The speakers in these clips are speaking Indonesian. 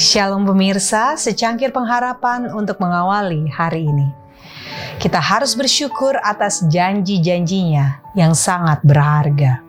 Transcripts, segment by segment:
Shalom pemirsa, secangkir pengharapan untuk mengawali hari ini. Kita harus bersyukur atas janji-janjinya yang sangat berharga.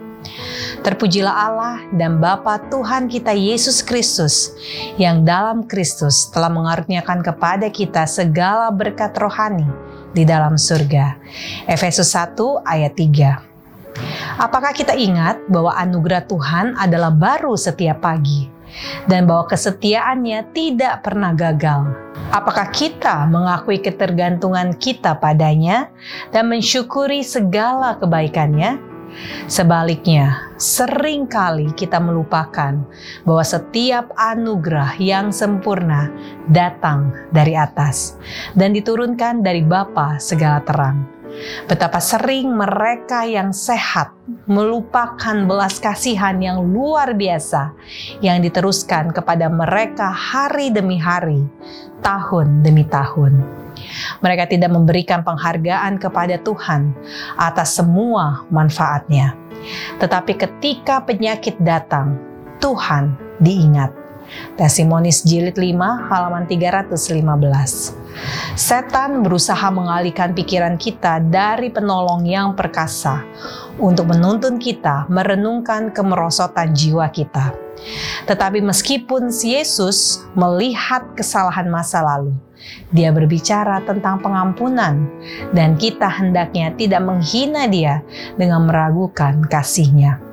Terpujilah Allah dan Bapa Tuhan kita Yesus Kristus yang dalam Kristus telah mengaruniakan kepada kita segala berkat rohani di dalam surga. Efesus 1 ayat 3. Apakah kita ingat bahwa anugerah Tuhan adalah baru setiap pagi dan bahwa kesetiaannya tidak pernah gagal? Apakah kita mengakui ketergantungan kita padanya dan mensyukuri segala kebaikannya? Sebaliknya, sering kali kita melupakan bahwa setiap anugerah yang sempurna datang dari atas dan diturunkan dari Bapa segala terang. Betapa sering mereka yang sehat melupakan belas kasihan yang luar biasa yang diteruskan kepada mereka hari demi hari, tahun demi tahun. Mereka tidak memberikan penghargaan kepada Tuhan atas semua manfaatnya. Tetapi ketika penyakit datang, Tuhan diingat. Tesimonis jilid 5 halaman 315. Setan berusaha mengalihkan pikiran kita dari penolong yang perkasa untuk menuntun kita merenungkan kemerosotan jiwa kita. Tetapi meskipun Yesus melihat kesalahan masa lalu, dia berbicara tentang pengampunan, dan kita hendaknya tidak menghina Dia dengan meragukan kasihnya.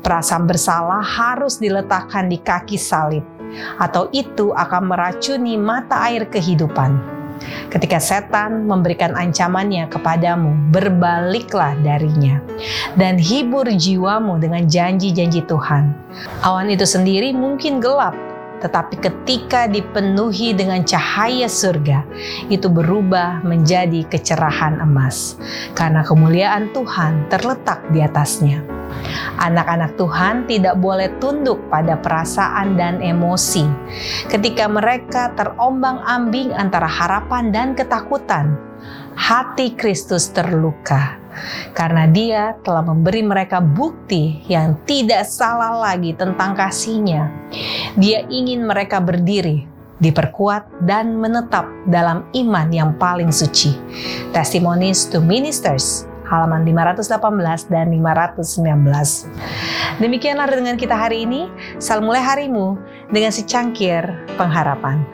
Perasaan bersalah harus diletakkan di kaki salib, atau itu akan meracuni mata air kehidupan. Ketika setan memberikan ancamannya kepadamu, berbaliklah darinya dan hibur jiwamu dengan janji-janji Tuhan. Awan itu sendiri mungkin gelap, tetapi ketika dipenuhi dengan cahaya surga, itu berubah menjadi kecerahan emas, karena kemuliaan Tuhan terletak di atasnya. Anak-anak Tuhan tidak boleh tunduk pada perasaan dan emosi ketika mereka terombang-ambing antara harapan dan ketakutan. Hati Kristus terluka karena Dia telah memberi mereka bukti yang tidak salah lagi tentang kasihnya. Dia ingin mereka berdiri, diperkuat, dan menetap dalam iman yang paling suci. Testimonies to Ministers halaman 518 dan 519. Demikianlah dengan kita hari ini. Salam mulai harimu dengan secangkir pengharapan.